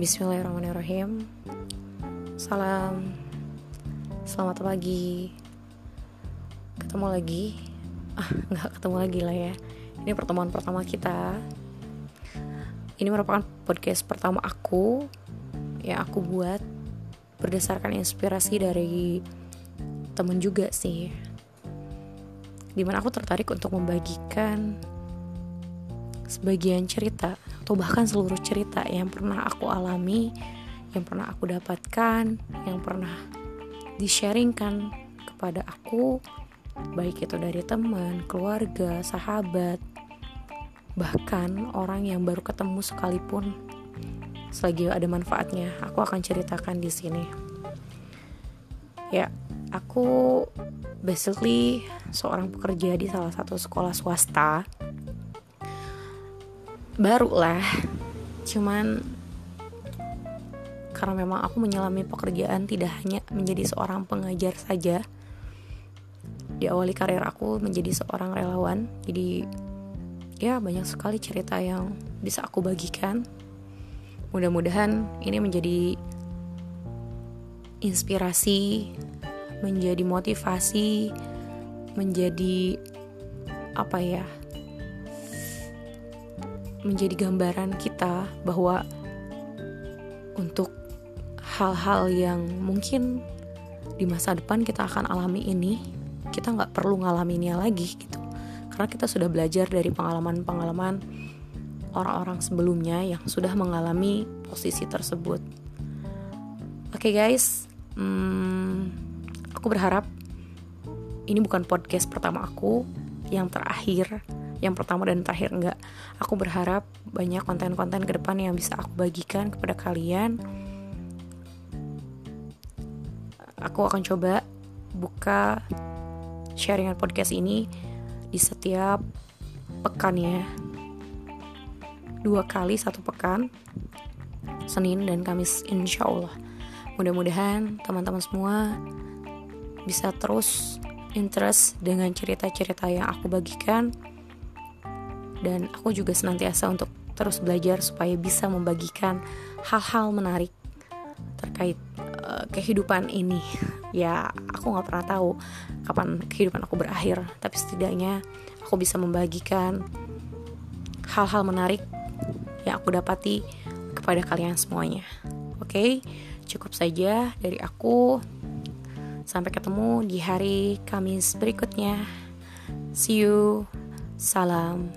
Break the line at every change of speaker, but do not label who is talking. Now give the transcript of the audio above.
Bismillahirrahmanirrahim. Salam. Selamat pagi. Ketemu lagi? Ah, nggak ketemu lagi lah ya. Ini pertemuan pertama kita. Ini merupakan podcast pertama aku Yang aku buat Berdasarkan inspirasi dari Temen juga sih. Di mana aku tertarik untuk membagikan Sebagian cerita Atau bahkan seluruh cerita Yang pernah aku alami Yang pernah aku dapatkan Yang pernah di-sharingkan kepada aku baik itu dari teman, keluarga, sahabat, bahkan orang yang baru ketemu sekalipun. Selagi ada manfaatnya, aku akan ceritakan di sini. Ya, aku basically seorang pekerja di salah satu sekolah swasta. Baru lah, cuman karena memang aku menyelami pekerjaan tidak hanya menjadi seorang pengajar saja, diawali karir aku menjadi seorang relawan. Jadi ya banyak sekali cerita yang bisa aku bagikan. Mudah-mudahan ini menjadi inspirasi menjadi motivasi menjadi apa ya menjadi gambaran kita bahwa untuk hal-hal yang mungkin di masa depan kita akan alami ini kita nggak perlu ngalaminnya lagi gitu. Karena kita sudah belajar dari pengalaman-pengalaman orang-orang sebelumnya yang sudah mengalami posisi tersebut. Oke okay, guys. Hmm, aku berharap ini bukan podcast pertama aku. Yang terakhir yang pertama dan terakhir enggak. Aku berharap banyak konten-konten ke depan yang bisa aku bagikan kepada kalian. Aku akan coba buka sharingan podcast ini di setiap pekan ya dua kali satu pekan Senin dan Kamis insya Allah mudah-mudahan teman-teman semua bisa terus interest dengan cerita-cerita yang aku bagikan dan aku juga senantiasa untuk terus belajar supaya bisa membagikan hal-hal menarik terkait uh, kehidupan ini. Ya aku nggak pernah tahu kapan kehidupan aku berakhir tapi setidaknya aku bisa membagikan hal-hal menarik yang aku dapati kepada kalian semuanya. Oke okay? cukup saja dari aku. Sampai ketemu di hari Kamis berikutnya. See you. Salam